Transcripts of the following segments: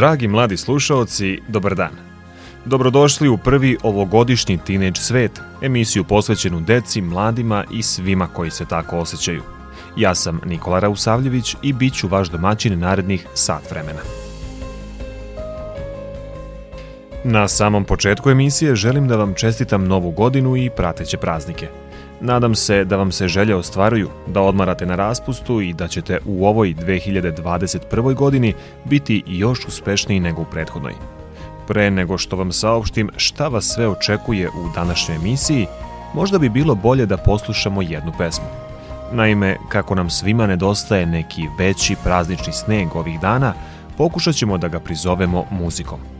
Dragi mladi slušaoci, dobar dan. Dobrodošli u prvi ovogodišnji Teenage svet, emisiju posvećenu deci, mladima i svima koji se tako osjećaju. Ja sam Nikola Rausavljević i bit ću vaš domaćin narednih sat vremena. Na samom početku emisije želim da vam čestitam novu godinu i prateće praznike – Nadam se da vam se želje ostvaruju, da odmarate na raspustu i da ćete u ovoj 2021. godini biti još uspešniji nego u prethodnoj. Pre nego što vam saopštim šta vas sve očekuje u današnjoj emisiji, možda bi bilo bolje da poslušamo jednu pesmu. Naime, kako nam svima nedostaje neki veći praznični sneg ovih dana, pokušat ćemo da ga prizovemo muzikom.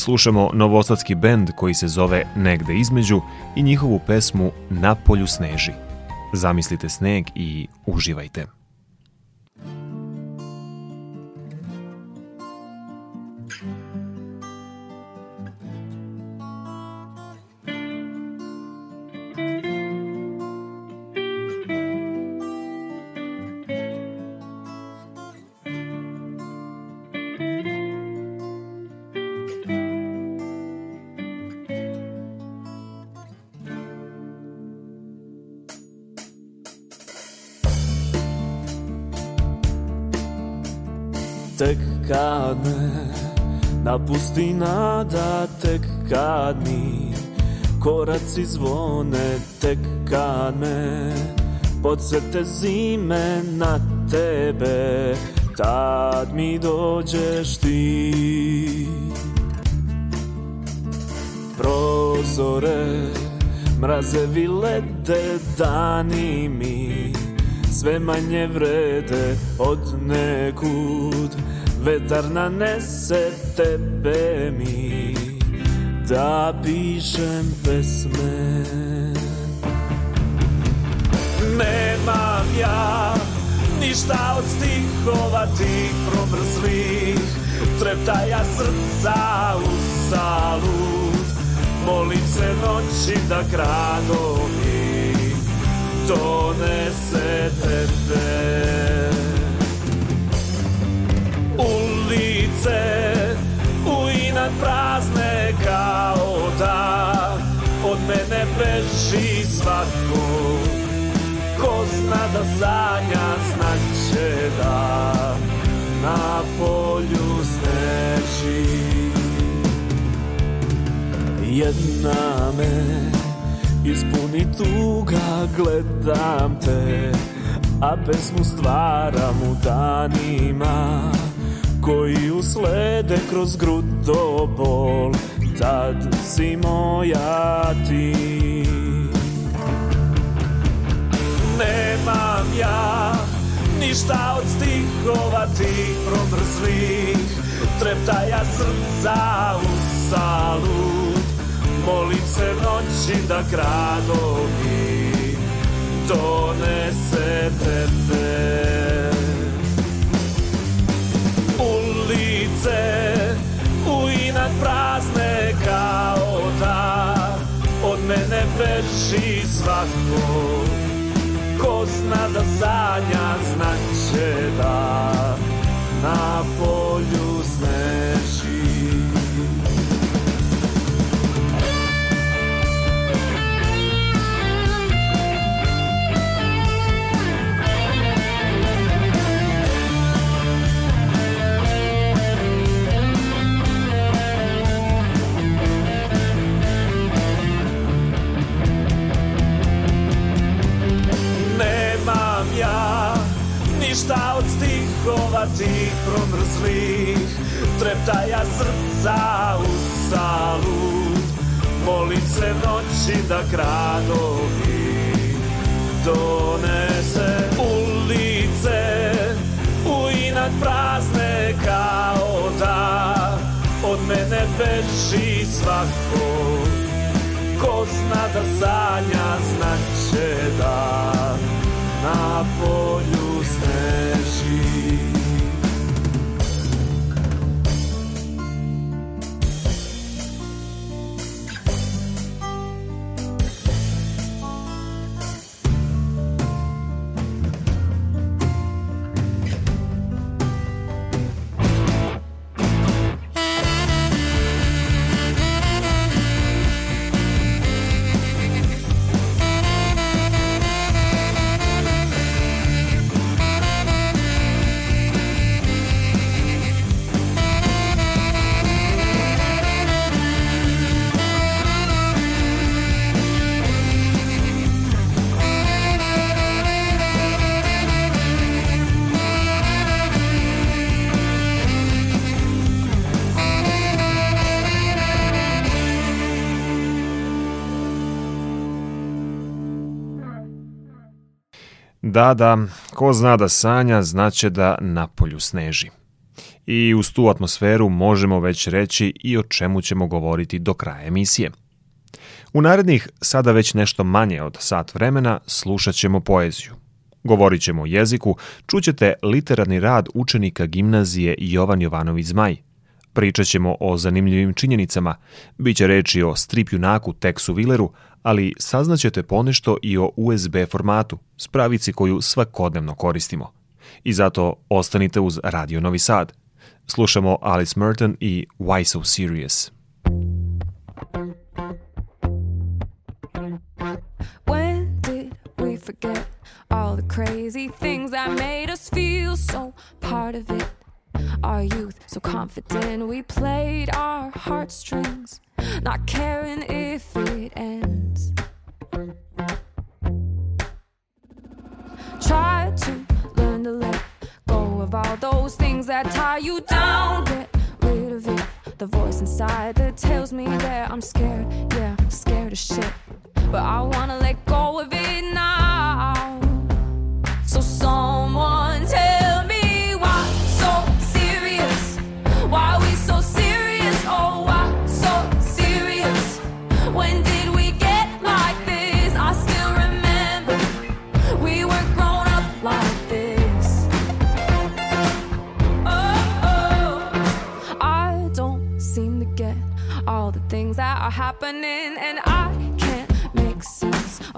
Slušamo novosadski bend koji se zove Negde između i njihovu pesmu Na polju sneži. Zamislite sneg i uživajte. Napusti nada tek kad mi koraci zvone tek kad me podsete zime na tebe tad mi dođeš ti. Prozore mrazevi lede dani mi sve manje vrede od nekud Vetar nanese tebe mi Da pišem pesme. Nemam ja ništa od stihova tih promrzlih Treptaja srca u salut Molim se noći da krado mi donese tebe ulice u inat prazne kao da. Od mene beži svako ko zna da sanja znaće da na polju sneži. Jedna me ispuni tuga gledam te a pesmu stvaram u danima koji uslede kroz grudo bol. Tad si moja ti. Nemam ja ništa od stihova tih promrzlih. Treptaja srca u salut molim se noći da grado mi donese tebe ulice u inat prazne kao da. Od mene beži svako ko zna da sanja znaće da na polju sneži tih promrzlih Treptaja srca u salut Molim se noći da gradovi donese ulice U inat prazne kao da. Od mene beži svako Ko zna da sanja znaće da Na polju sneži Da, da, ko zna da sanja, znaće da na polju sneži. I uz tu atmosferu možemo već reći i o čemu ćemo govoriti do kraja emisije. U narednih, sada već nešto manje od sat vremena, slušat ćemo poeziju. Govorit ćemo o jeziku, čućete literarni rad učenika gimnazije Jovan Jovanović Zmaj. Pričat ćemo o zanimljivim činjenicama, bit će reči o strip junaku Texu Willeru, ali saznaćete ponešto i o USB formatu, spravici koju svakodnevno koristimo. I zato ostanite uz Radio Novi Sad. Slušamo Alice Merton i Why So Serious. When did we forget all the crazy things that made us feel so part of it? Our youth, so confident, we played our heartstrings, not caring if Try to learn to let go of all those things that tie you down. Get rid of it. The voice inside that tells me that I'm scared. Yeah, scared of shit. But I wanna let go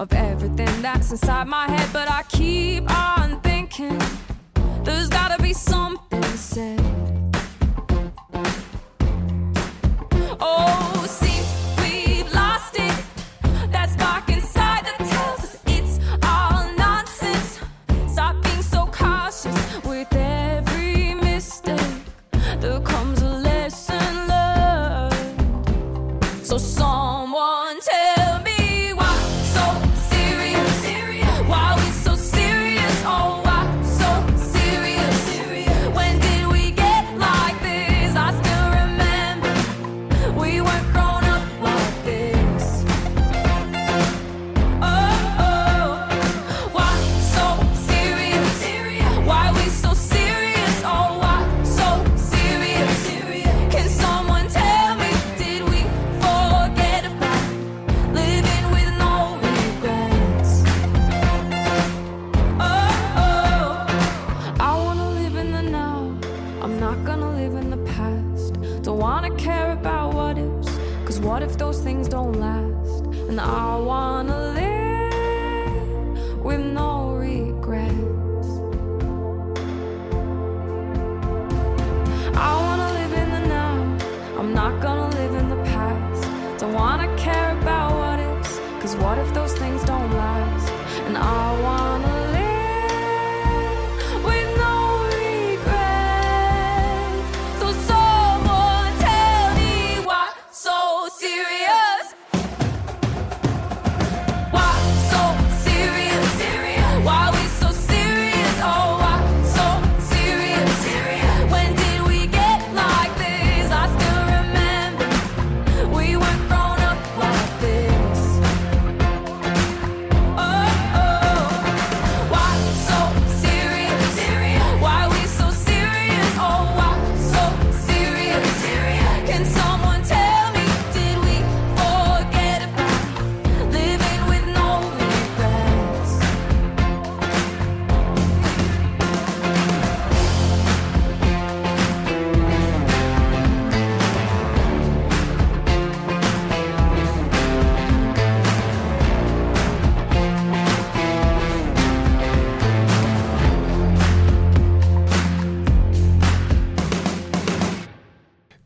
of everything that's inside my head. But I keep on thinking there's gotta be something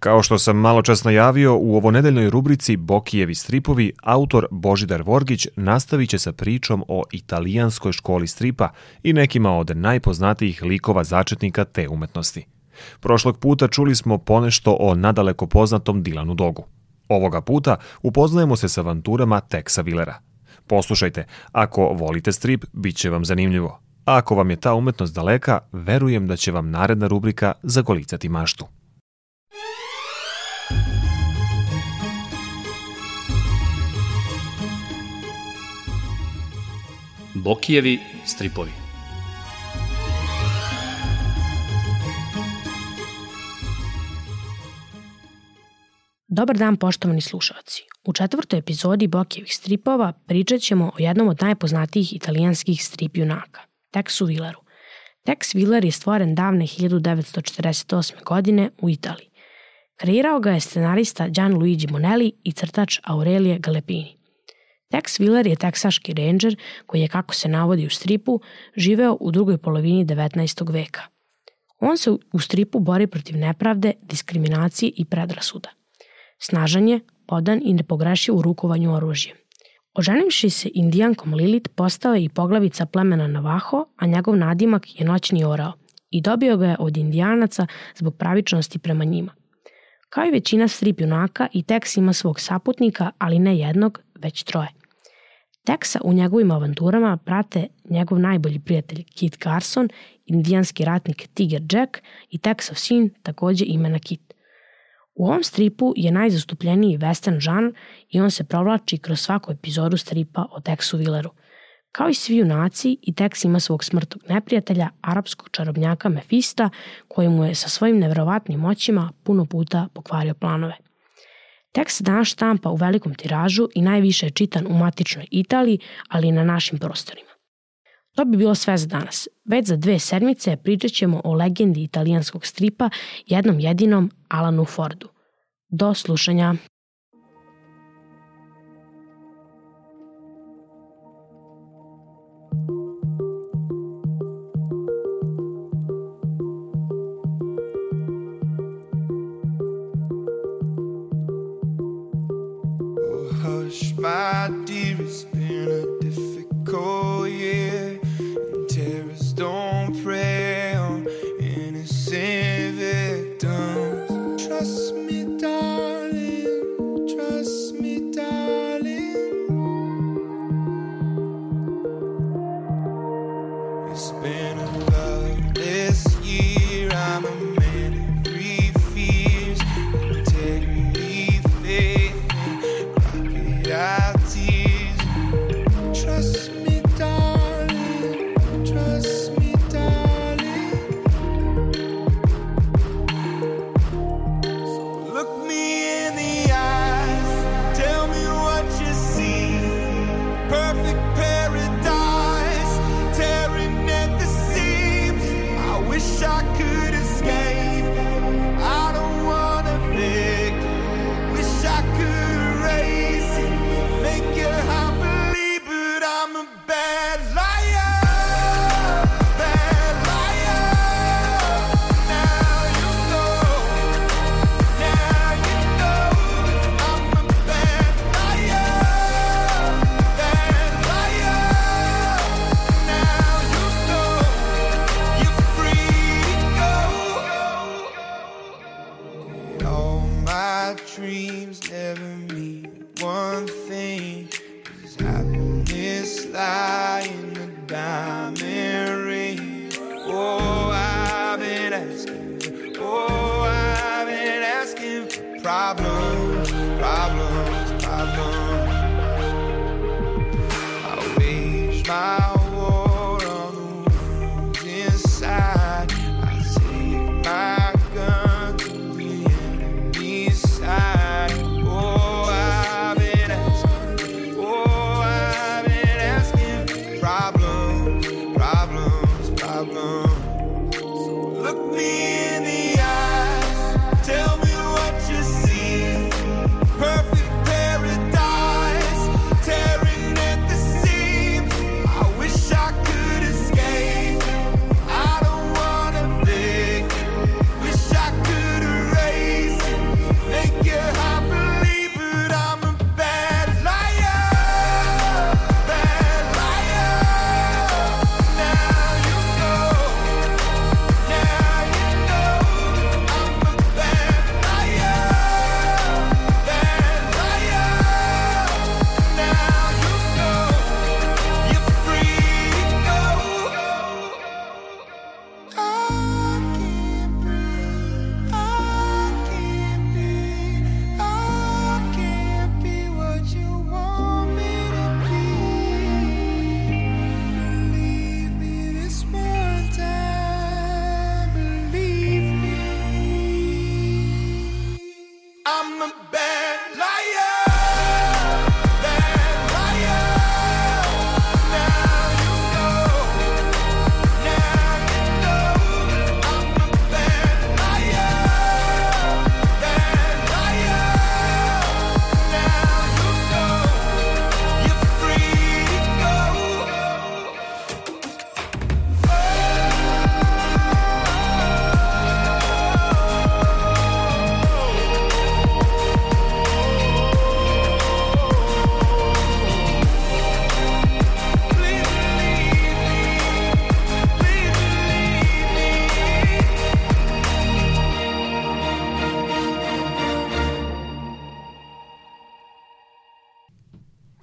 Kao što sam malo čas najavio, u ovonedeljnoj rubrici Bokijevi stripovi, autor Božidar Vorgić nastavit će sa pričom o italijanskoj školi stripa i nekima od najpoznatijih likova začetnika te umetnosti. Prošlog puta čuli smo ponešto o nadaleko poznatom Dilanu Dogu. Ovoga puta upoznajemo se sa avanturama Texa Willera. Poslušajte, ako volite strip, bit će vam zanimljivo. A ako vam je ta umetnost daleka, verujem da će vam naredna rubrika zagolicati maštu. Bokijevi stripovi. Dobar dan poštovani slušalci. U četvrtoj epizodi Bokijevih stripova pričat ćemo o jednom od najpoznatijih italijanskih strip junaka, Texu Villeru. Tex Willer je stvoren davne 1948. godine u Italiji. Kreirao ga je scenarista Gianluigi Monelli i crtač Aurelije Galepini. Tex Willer je teksaški ranger koji je, kako se navodi u stripu, živeo u drugoj polovini 19. veka. On se u stripu bori protiv nepravde, diskriminacije i predrasuda. Snažan je, odan i nepogrešiv u rukovanju oružjem. Oženivši se indijankom Lilit postao je i poglavica plemena Navaho, a njegov nadimak je noćni orao i dobio ga je od indijanaca zbog pravičnosti prema njima. Kao i većina strip junaka i Tex ima svog saputnika, ali ne jednog, već troje. Texa u njegovim avanturama prate njegov najbolji prijatelj Kit Carson, indijanski ratnik Tiger Jack i Texov sin, takođe imena Kit. U ovom stripu je najzastupljeniji western žan i on se provlači kroz svaku epizodu stripa o Texu Willeru. Kao i svi junaci, i Tex ima svog smrtog neprijatelja, arapskog čarobnjaka Mefista, koji mu je sa svojim nevjerovatnim moćima puno puta pokvario planove. Tekst se danas štampa u velikom tiražu i najviše je čitan u matičnoj Italiji, ali i na našim prostorima. To bi bilo sve za danas. Već za dve sedmice pričat ćemo o legendi italijanskog stripa jednom jedinom Alanu Fordu. Do slušanja.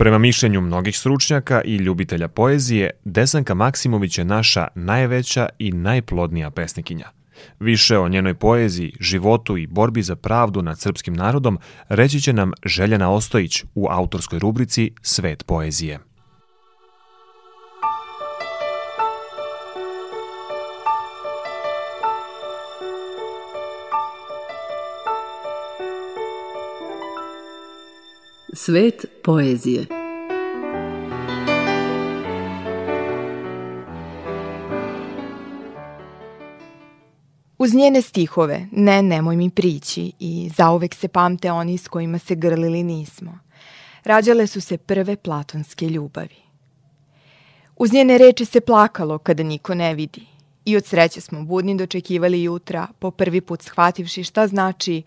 Prema mišljenju mnogih stručnjaka i ljubitelja poezije, Desanka Maksimović je naša najveća i najplodnija pesnikinja. Više o njenoj poeziji, životu i borbi za pravdu nad srpskim narodom reći će nam Željana Ostojić u autorskoj rubrici Svet poezije. Svet poezije. Uz njene stihove, ne, nemoj mi prići i zauvek se pamte oni s kojima se grlili nismo. Rađale su se prve platonske ljubavi. Uz njene reči se plakalo kada niko ne vidi. I od sreće smo budni dočekivali jutra, po prvi put shvativši šta znači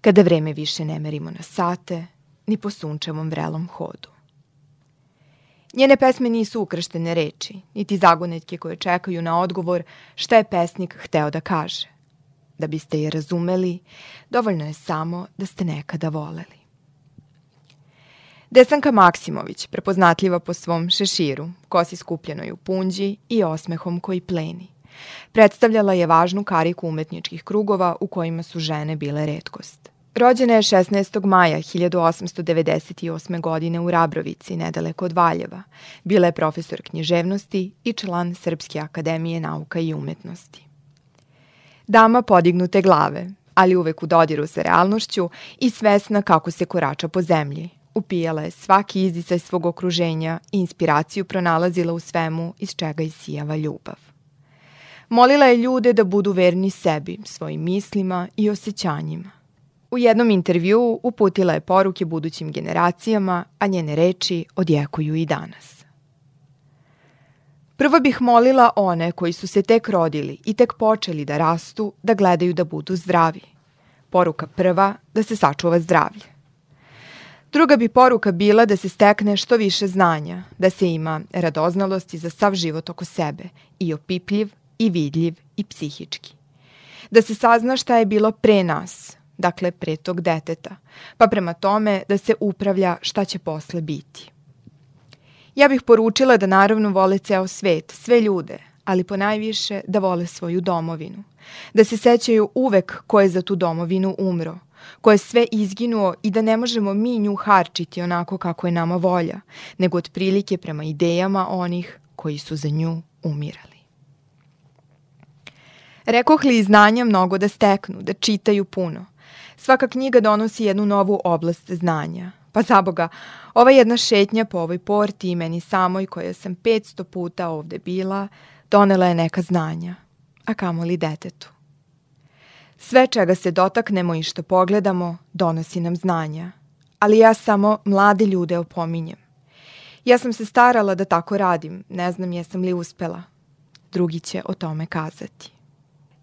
kada vreme više ne merimo na sate, ni po sunčevom vrelom hodu. Njene pesme nisu ukrštene reči, niti zagonetke koje čekaju na odgovor šta je pesnik hteo da kaže. Da biste je razumeli, dovoljno je samo da ste nekada voleli. Desanka Maksimović, prepoznatljiva po svom šeširu, kosi skupljenoj u punđi i osmehom koji pleni. Predstavljala je važnu kariku umetničkih krugova u kojima su žene bile redkost. Rođena je 16. maja 1898. godine u Rabrovici, nedaleko od Valjeva. Bila je profesor književnosti i član Srpske akademije nauka i umetnosti. Dama podignute glave, ali uvek u dodiru sa realnošću i svesna kako se korača po zemlji. Upijala je svaki izdisaj svog okruženja i inspiraciju pronalazila u svemu iz čega isijava ljubav. Molila je ljude da budu verni sebi, svojim mislima i osjećanjima. U jednom intervjuu uputila je poruke budućim generacijama, a njene reči odjekuju i danas. Prvo bih molila one koji su se tek rodili i tek počeli da rastu, da gledaju da budu zdravi. Poruka prva, da se sačuva zdravlje. Druga bi poruka bila da se stekne što više znanja, da se ima radoznalosti za sav život oko sebe, i opipljiv, i vidljiv, i psihički. Da se sazna šta je bilo pre nas, dakle pre tog deteta, pa prema tome da se upravlja šta će posle biti. Ja bih poručila da naravno vole ceo svet, sve ljude, ali ponajviše da vole svoju domovinu. Da se sećaju uvek ko je za tu domovinu umro, ko je sve izginuo i da ne možemo mi nju harčiti onako kako je nama volja, nego otprilike prema idejama onih koji su za nju umirali. Rekoh li znanja mnogo da steknu, da čitaju puno. Svaka knjiga donosi jednu novu oblast znanja. Pa za Boga, ova jedna šetnja po ovoj porti i meni samoj koja sam 500 puta ovde bila, donela je neka znanja, a kamoli detetu. Sve čega se dotaknemo i što pogledamo, donosi nam znanja. Ali ja samo mlade ljude opominjem. Ja sam se starala da tako radim, ne znam jesam li uspela. Drugi će o tome kazati.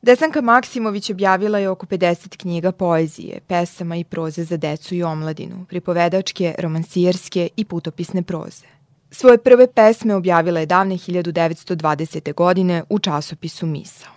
Desanka Maksimović objavila je oko 50 knjiga poezije, pesama i proze za decu i omladinu, pripovedačke, romansijerske i putopisne proze. Svoje prve pesme objavila je davne 1920. godine u časopisu Misao.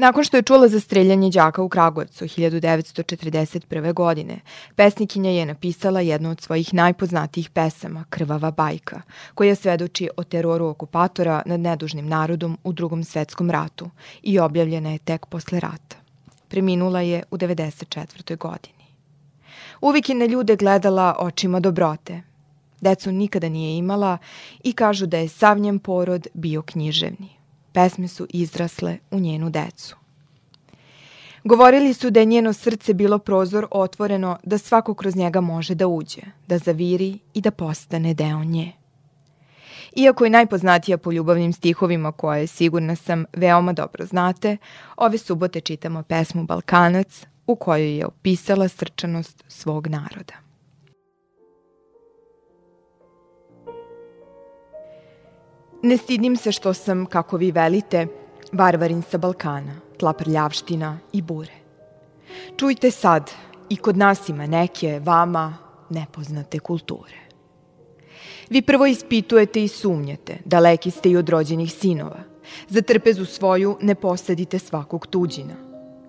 Nakon što je čula za streljanje đaka u Kragujevcu 1941. godine, pesnikinja je napisala jednu od svojih najpoznatijih pesama, Krvava bajka, koja svedoči o teroru okupatora nad nedužnim narodom u drugom svetskom ratu i objavljena je tek posle rata. Preminula je u 94. godini. Uvijek je na ljude gledala očima dobrote. Decu nikada nije imala i kažu da je sav njen porod bio književni pesme su izrasle u njenu decu. Govorili su da je njeno srce bilo prozor otvoreno da svako kroz njega može da uđe, da zaviri i da postane deo nje. Iako je najpoznatija po ljubavnim stihovima koje, sigurna sam, veoma dobro znate, ove subote čitamo pesmu Balkanac u kojoj je opisala srčanost svog naroda. Ne stidim se što sam, kako vi velite, varvarin sa Balkana, tla prljavština i bure. Čujte sad, i kod nas ima neke, vama, nepoznate kulture. Vi prvo ispitujete i sumnjate, daleki ste i od rođenih sinova. Za trpezu svoju ne posadite svakog tuđina.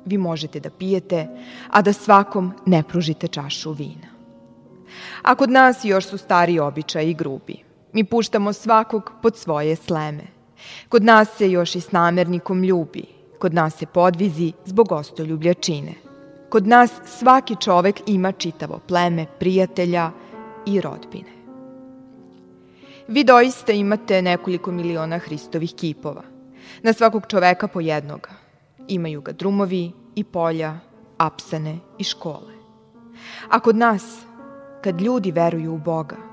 Vi možete da pijete, a da svakom ne pružite čašu vina. A kod nas još su stari običaji i grubi. Mi puštamo svakog pod svoje sleme. Kod nas se još i s namernikom ljubi. Kod nas se podvizi zbog ostoljublja čine. Kod nas svaki čovek ima čitavo pleme, prijatelja i rodbine. Vi doista imate nekoliko miliona Hristovih kipova. Na svakog čoveka po jednoga. Imaju ga drumovi i polja, apsane i škole. A kod nas, kad ljudi veruju u Boga,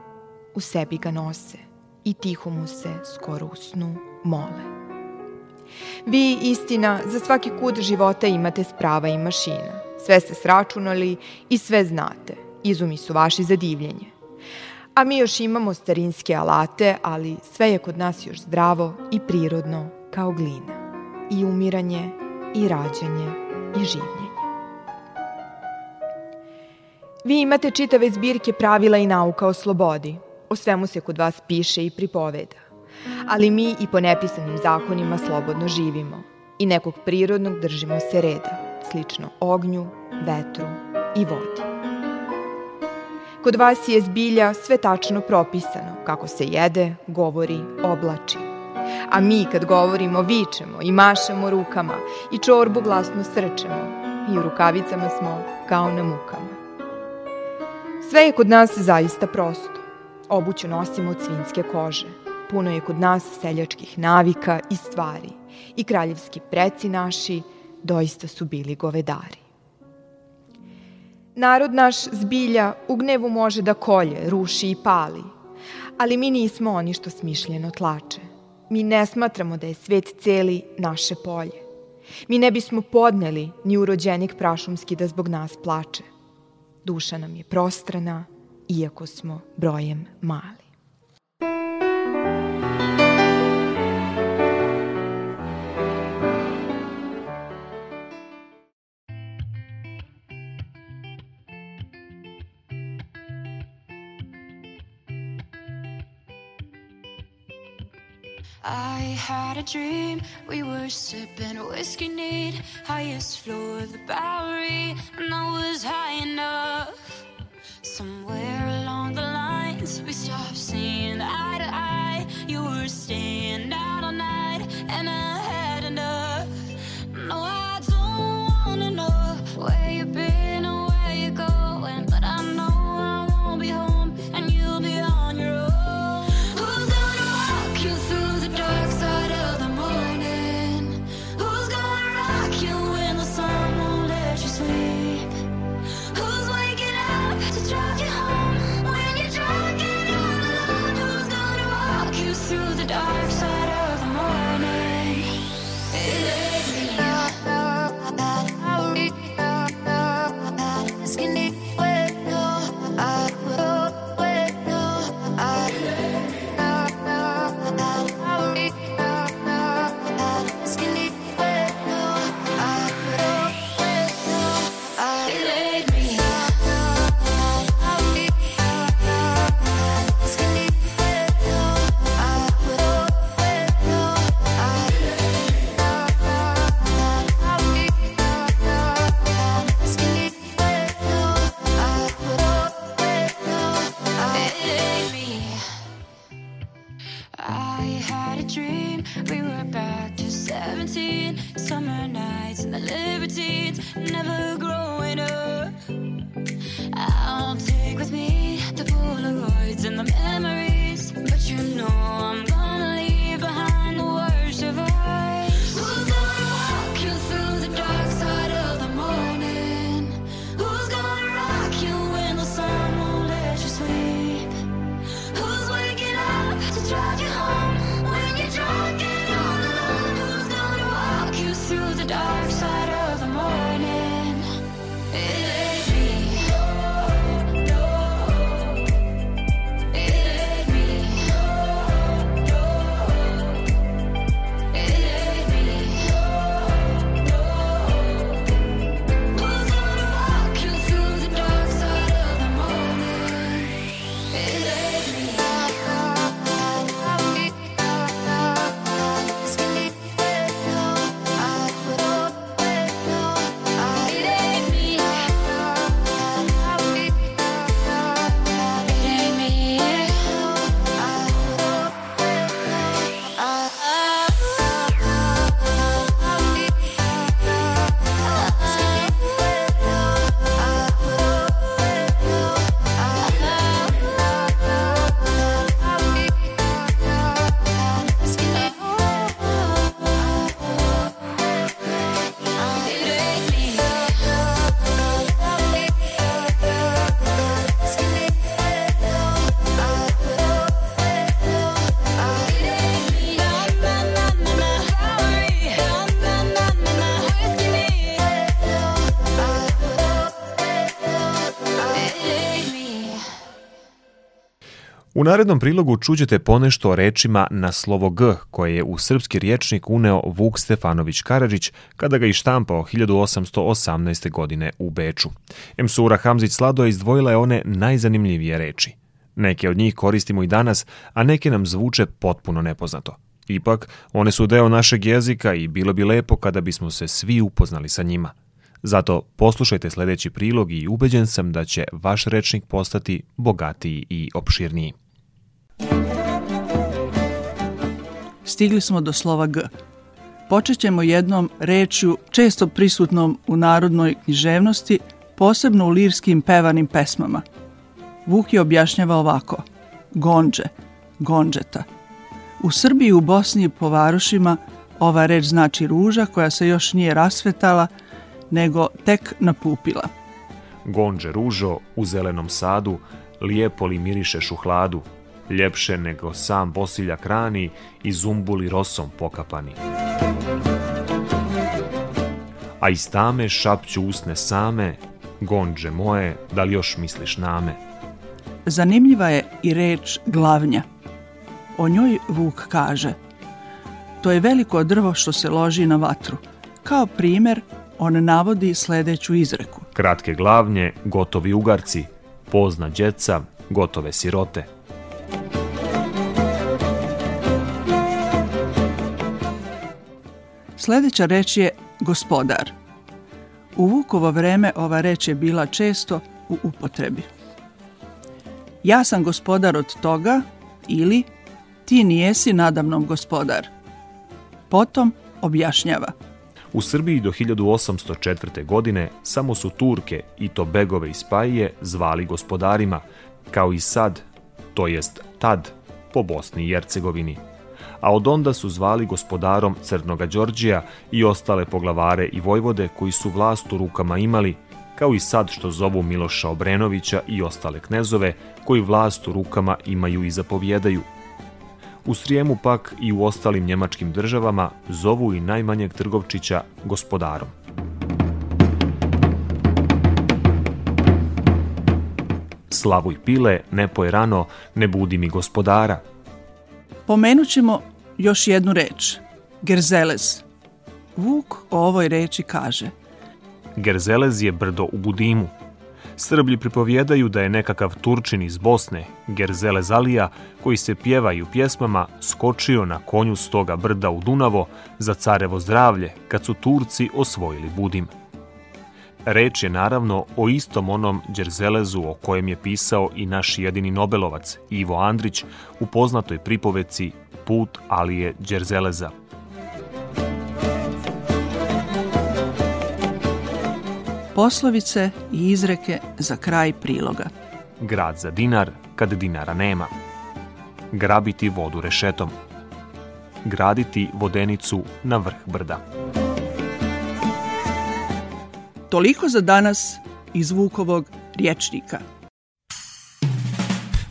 u sebi ga nose i tiho mu se skoro u snu mole. Vi, istina, za svaki kut života imate sprava i mašina. Sve ste sračunali i sve znate. Izumi su vaši za divljenje. A mi još imamo starinske alate, ali sve je kod nas još zdravo i prirodno kao glina. I umiranje, i rađanje, i življenje. Vi imate čitave zbirke pravila i nauka o slobodi. O svemu se kod vas piše i pripoveda. Ali mi i po nepisanim zakonima slobodno živimo. I nekog prirodnog držimo se reda, slično ognju, vetru i vodi. Kod vas je zbilja sve tačno propisano, kako se jede, govori, oblači. A mi kad govorimo vičemo i mašemo rukama i čorbu glasno srčemo i u rukavicama smo kao na mukama. Sve je kod nas zaista prosto. Obuću nosimo od svinske kože. Puno je kod nas seljačkih navika i stvari. I kraljevski preci naši doista su bili govedari. Narod naš zbilja u gnevu može da kolje, ruši i pali, ali mi nismo oni što smišljeno tlače. Mi ne smatramo da je svet celi naše polje. Mi ne bismo podneli ni urođenik prašumski da zbog nas plače. Duša nam je prostrana, iako smo brojem mali. I had a dream, we were sipping whiskey neat, highest floor of the Bowery, and I was high enough. Somewhere we stopped seeing eye to eye. You were staying narednom prilogu čućete ponešto o rečima na slovo G, koje je u srpski riječnik uneo Vuk Stefanović Karadžić kada ga i štampao 1818. godine u Beču. Emsura Hamzić Slado izdvojila je one najzanimljivije reči. Neke od njih koristimo i danas, a neke nam zvuče potpuno nepoznato. Ipak, one su deo našeg jezika i bilo bi lepo kada bismo se svi upoznali sa njima. Zato poslušajte sledeći prilog i ubeđen sam da će vaš rečnik postati bogatiji i opširniji. Stigli smo do slova G. Počet ćemo jednom rečju često prisutnom u narodnoj književnosti, posebno u lirskim pevanim pesmama. Vuk je objašnjava ovako. Gonđe, gonđeta. U Srbiji i u Bosni i po varošima ova reč znači ruža koja se još nije rasvetala, nego tek napupila. Gonđe ružo u zelenom sadu, lijepo li mirišeš u hladu, ljepše nego sam bosiljak rani i zumbuli rosom pokapani. A iz tame šapću usne same, gonđe moje, da li još misliš name? Zanimljiva je i reč glavnja. O njoj Vuk kaže To je veliko drvo što se loži na vatru. Kao primer, on navodi sledeću izreku. Kratke glavnje, gotovi ugarci, pozna djeca, gotove sirote. Sledeća reč je gospodar. U Vukovo vreme ova reč je bila često u upotrebi. Ja sam gospodar od toga ili ti nijesi nadamnom gospodar. Potom objašnjava. U Srbiji do 1804. godine samo su Turke i to begove iz Pajije zvali gospodarima, kao i sad, to jest tad, po Bosni i Hercegovini. A od onda su zvali gospodarom Crnoga Đorđija i ostale poglavare i vojvode koji su vlast u rukama imali, kao i sad što zovu Miloša Obrenovića i ostale knezove koji vlast u rukama imaju i zapovjedaju. U Srijemu pak i u ostalim njemačkim državama zovu i najmanjeg trgovčića gospodarom. Slavuj pile, ne poj rano, ne budi mi gospodara. Pomenut ćemo još jednu reč. Gerzeles. Vuk o ovoj reči kaže. Gerzelez je brdo u Budimu. Srblji pripovjedaju da je nekakav Turčin iz Bosne, Gerzelez Alija, koji se pjeva i u pjesmama, skočio na konju s toga brda u Dunavo za carevo zdravlje kad su Turci osvojili Budim. Reč je naravno o istom onom Đerzelezu o kojem je pisao i naš jedini Nobelovac Ivo Andrić u poznatoj pripoveci Put Alije Đerzeleza. Poslovice i izreke za kraj priloga. Grad za dinar kad dinara nema. Grabiti vodu rešetom. Graditi vodenicu na vrh brda. Toliko za danas iz Vukovog riječnika.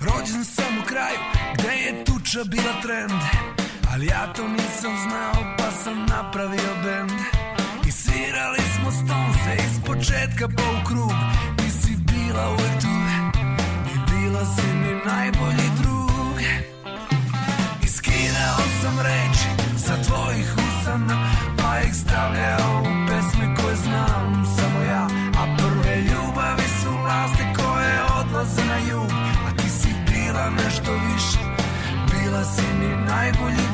Rođen sam u kraju gde je tuča bila trend Ali ja to nisam znao pa sam napravio bend I svirali smo stonse iz početka pa u krug Ti si bila uvek tu i bila si mi najbolji drug I skidao sam reči sa tvojih usana Pa ih stavljao u pesme koje znam Bila si mi najbolji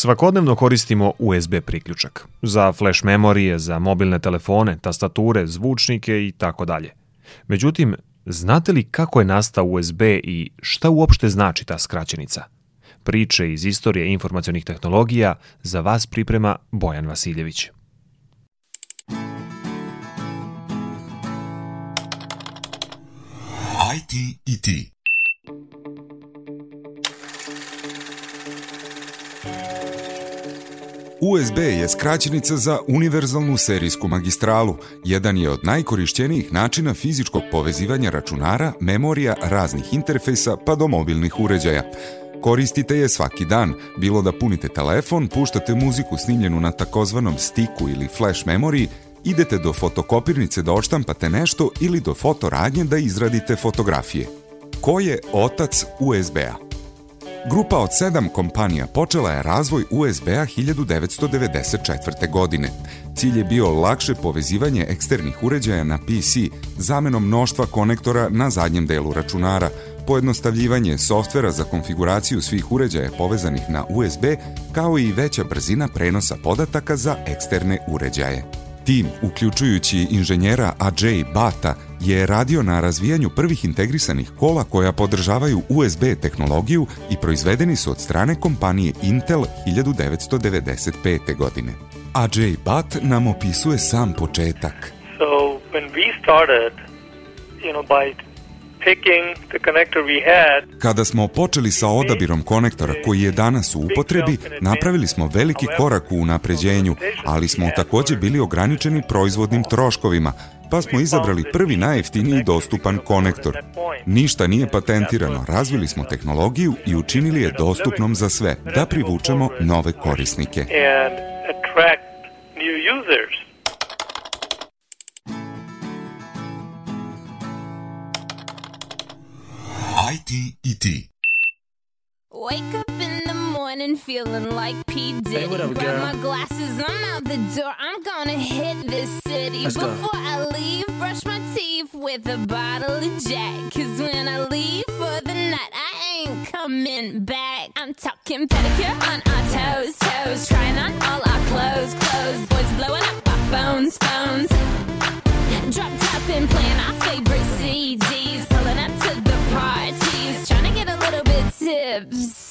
Svakodnevno koristimo USB priključak za flash memorije, za mobilne telefone, tastature, zvučnike i tako dalje. Međutim, znate li kako je nastao USB i šta uopšte znači ta skraćenica? Priče iz istorije informacionih tehnologija za vas priprema Bojan Vasiljević. IT i ti. USB je skraćenica za univerzalnu serijsku magistralu. Jedan je od najkorišćenijih načina fizičkog povezivanja računara, memorija, raznih interfejsa pa do mobilnih uređaja. Koristite je svaki dan, bilo da punite telefon, puštate muziku snimljenu na takozvanom stiku ili flash memoriji, idete do fotokopirnice da odštampate nešto ili do fotoradnje da izradite fotografije. Ko je otac USB-a? Grupa od sedam kompanija počela je razvoj USB-a 1994. godine. Cilj je bio lakše povezivanje eksternih uređaja na PC, zamenom mnoštva konektora na zadnjem delu računara, pojednostavljivanje softvera za konfiguraciju svih uređaja povezanih na USB, kao i veća brzina prenosa podataka za eksterne uređaje. Tim, uključujući inženjera Ajay Bata, je radio na razvijanju prvih integrisanih kola koja podržavaju USB tehnologiju i proizvedeni su od strane kompanije Intel 1995. godine. Ajay Bat nam opisuje sam početak. So when we started, you know, by Kada smo počeli sa odabirom konektora koji je danas u upotrebi, napravili smo veliki korak u unapređenju, ali smo takođe bili ograničeni proizvodnim troškovima, pa smo izabrali prvi najjeftiniji dostupan konektor. Ništa nije patentirano, razvili smo tehnologiju i učinili je dostupnom za sve, da privučemo nove korisnike. new users. IT i ti. Wake up in the morning feeling like P. Diddy. Hey, what up, Grab girl? my glasses, I'm out the door. I'm gonna hit this city. Let's go. Before I leave, brush my teeth with a bottle of Jack. Cause when I leave for the night, I ain't coming back. I'm talking pedicure on our toes, toes. Trying on all our clothes, clothes. Boys blowing up our phones, phones. Drop top and playing our favorite CDs. Little bit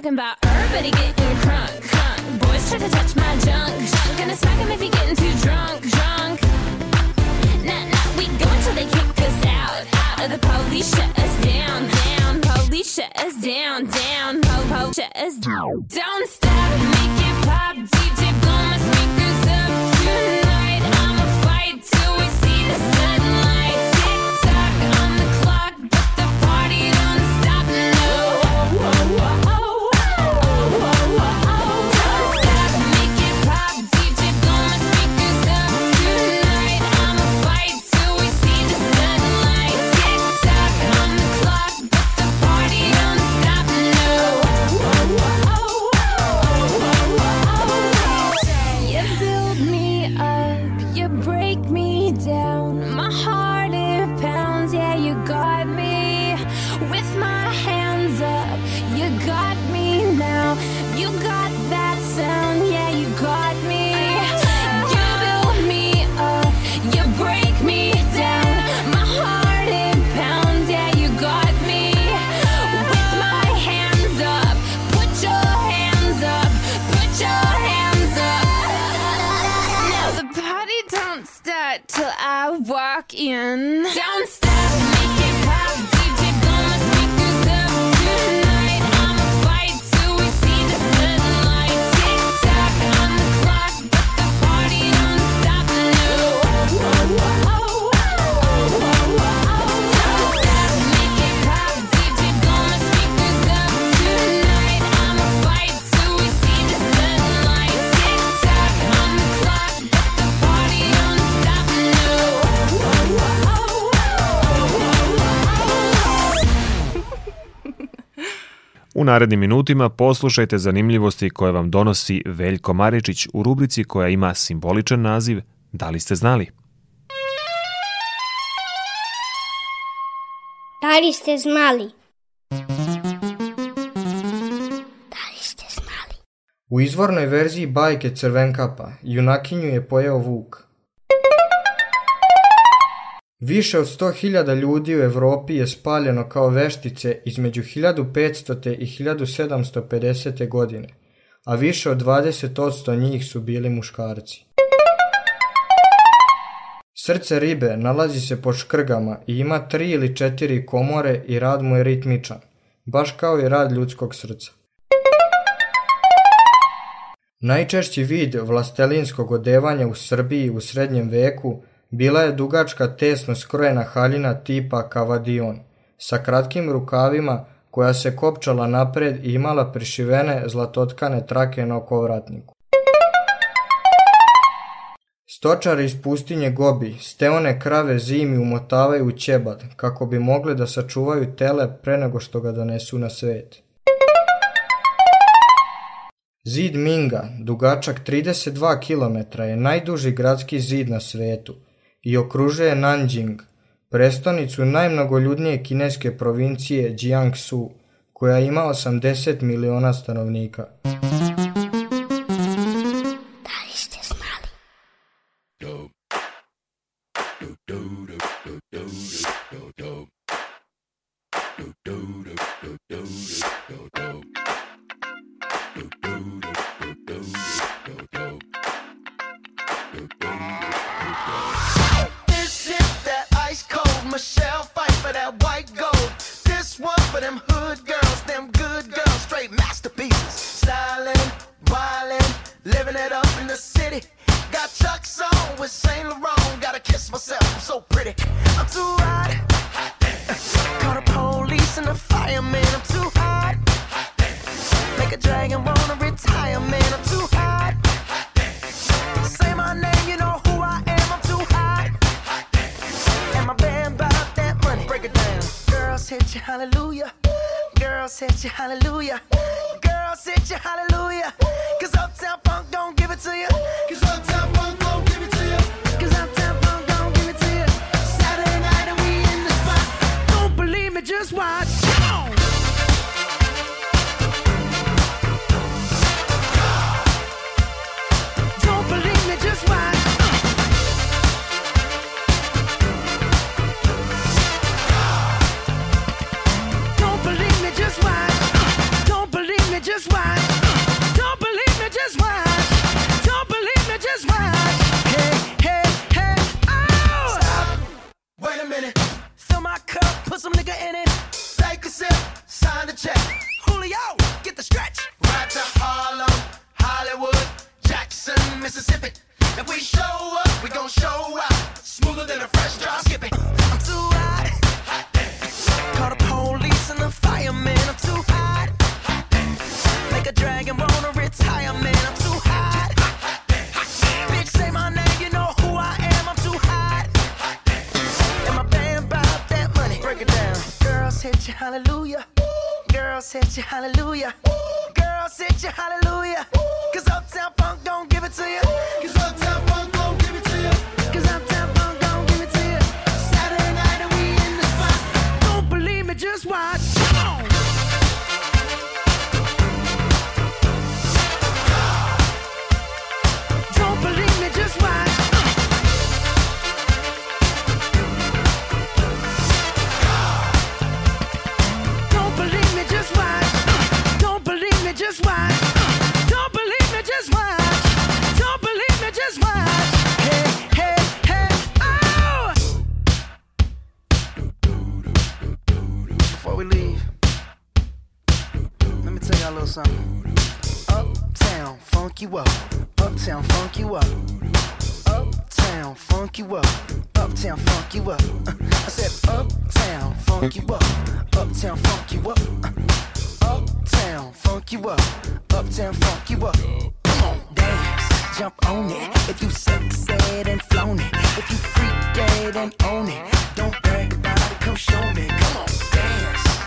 talking about narednim minutima poslušajte zanimljivosti koje vam donosi Veljko Maričić u rubrici koja ima simboličan naziv Da li ste znali? Da li ste znali? Da li ste znali? U izvornoj verziji bajke Crvenkapa junakinju je pojeo vuk – Više od 100.000 ljudi u Evropi je spaljeno kao veštice između 1500. i 1750. godine, a više od 20% njih su bili muškarci. Srce ribe nalazi se po škrgama i ima tri ili četiri komore i rad mu je ritmičan, baš kao i rad ljudskog srca. Najčešći vid vlastelinskog odevanja u Srbiji u srednjem veku Bila je dugačka tesno skrojena haljina tipa kavadion, sa kratkim rukavima koja se kopčala napred i imala prišivene zlatotkane trake na okovratniku. Stočari iz pustinje Gobi steone krave zimi umotavaju u ćebad kako bi mogle da sačuvaju tele pre nego što ga donesu na svet. Zid Minga, dugačak 32 km, je najduži gradski zid na svetu – i okružuje Nanjing, prestonicu najmnogoljudnije kineske provincije Jiangsu, koja ima 80 miliona stanovnika.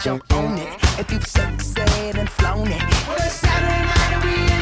Jump on it. If you succeed and flown it. Well, it's Saturday night and we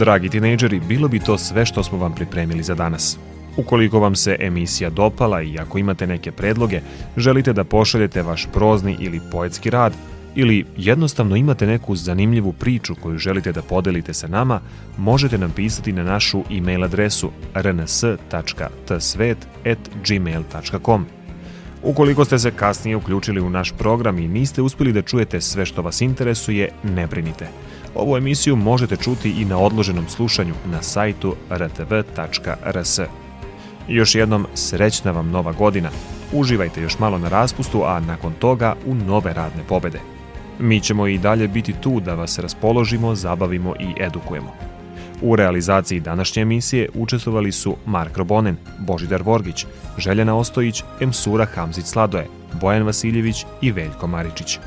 Dragi tinejdžeri, bilo bi to sve što smo vam pripremili za danas. Ukoliko vam se emisija dopala i ako imate neke predloge, želite da pošaljete vaš prozni ili poetski rad, ili jednostavno imate neku zanimljivu priču koju želite da podelite sa nama, možete nam pisati na našu e-mail adresu rns.tsvet.gmail.com. Ukoliko ste se kasnije uključili u naš program i niste uspeli da čujete sve što vas interesuje, ne brinite. Ovu emisiju možete čuti i na odloženom slušanju na sajtu rtv.rs. Još jednom srećna vam nova godina. Uživajte još malo na raspustu, a nakon toga u nove radne pobede. Mi ćemo i dalje biti tu da vas raspoložimo, zabavimo i edukujemo. U realizaciji današnje emisije učestvovali su Mark Robonen, Božidar Vorgić, Željana Ostojić, Emsura Hamzić Sladoje, Bojan Vasiljević i Veljko Maričić.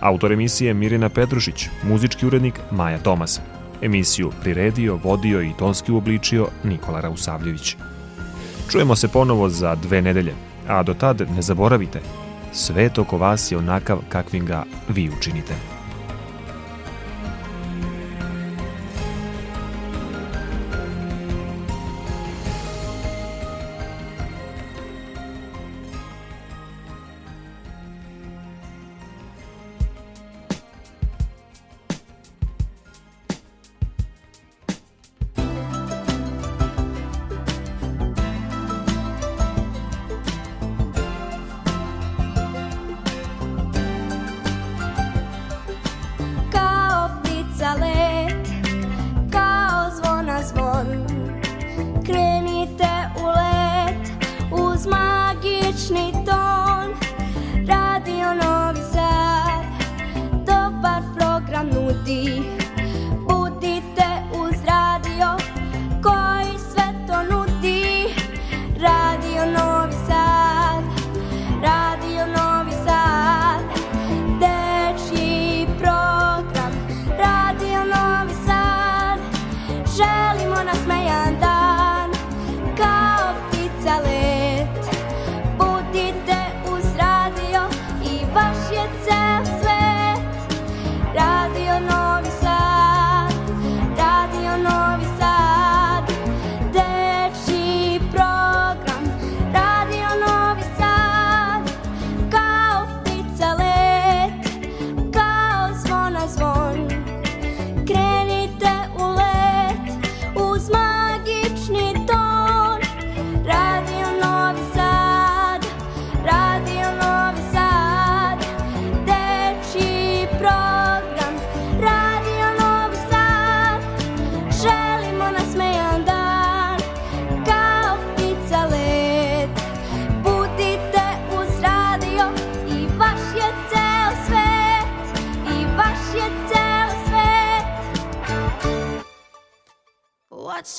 Autor emisije Mirina Petrušić, muzički urednik Maja Tomas. Emisiju priredio, vodio i tonski uobličio Nikola Rausavljević. Čujemo se ponovo za dve nedelje, a do tad ne zaboravite, svet oko vas je onakav kakvim ga vi učinite.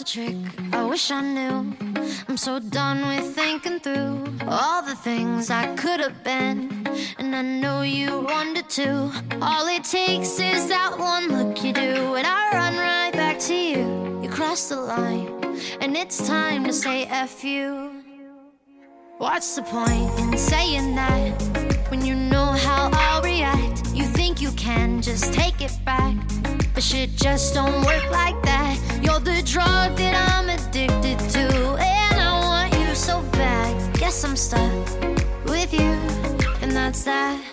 a trick. I wish I knew. I'm so done with thinking through all the things I could have been. And I know you wanted to. All it takes is that one look you do, and I run right back to you. You cross the line, and it's time to say F you. What's the point in saying that when you know how I'll react? You think you can just take it back. But shit just don't work like that. You're the drug that I'm addicted to, and I want you so bad. Guess I'm stuck with you, and that's that.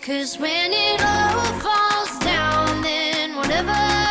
Cause when it all falls down, then whatever.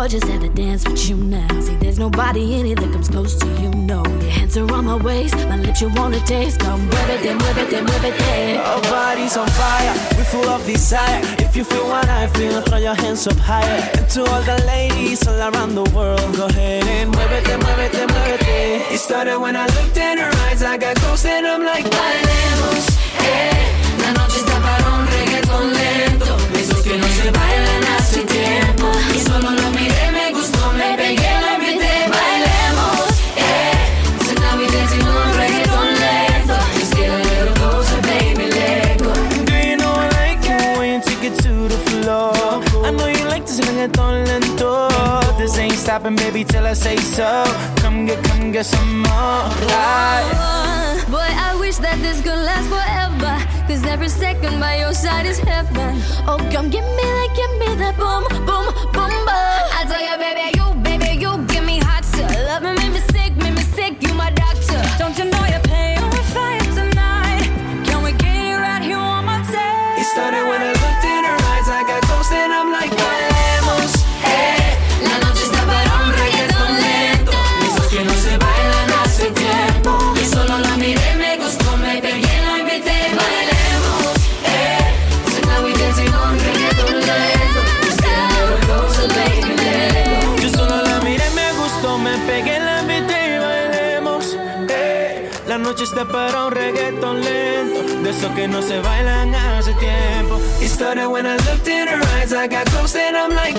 much as had a dance with you now. See, there's nobody in it that comes close to you, no. Your hands are on my waist, my lips you wanna taste. Come whip it, then whip it, then whip it, then. Our bodies on fire, we're full of desire. If you feel what I feel, throw your hands up higher. And to all the ladies all around the world, go ahead and move it, then move it, then move it. It started when I looked in her eyes, I got ghost and I'm like, I. get some more oh, boy, I wish that this could last forever. Cause every second by your side is heaven. Oh, come give me that, give me that bomb. Eso que no se bailan hace tiempo. It started when I looked in her eyes. I got close and I'm like,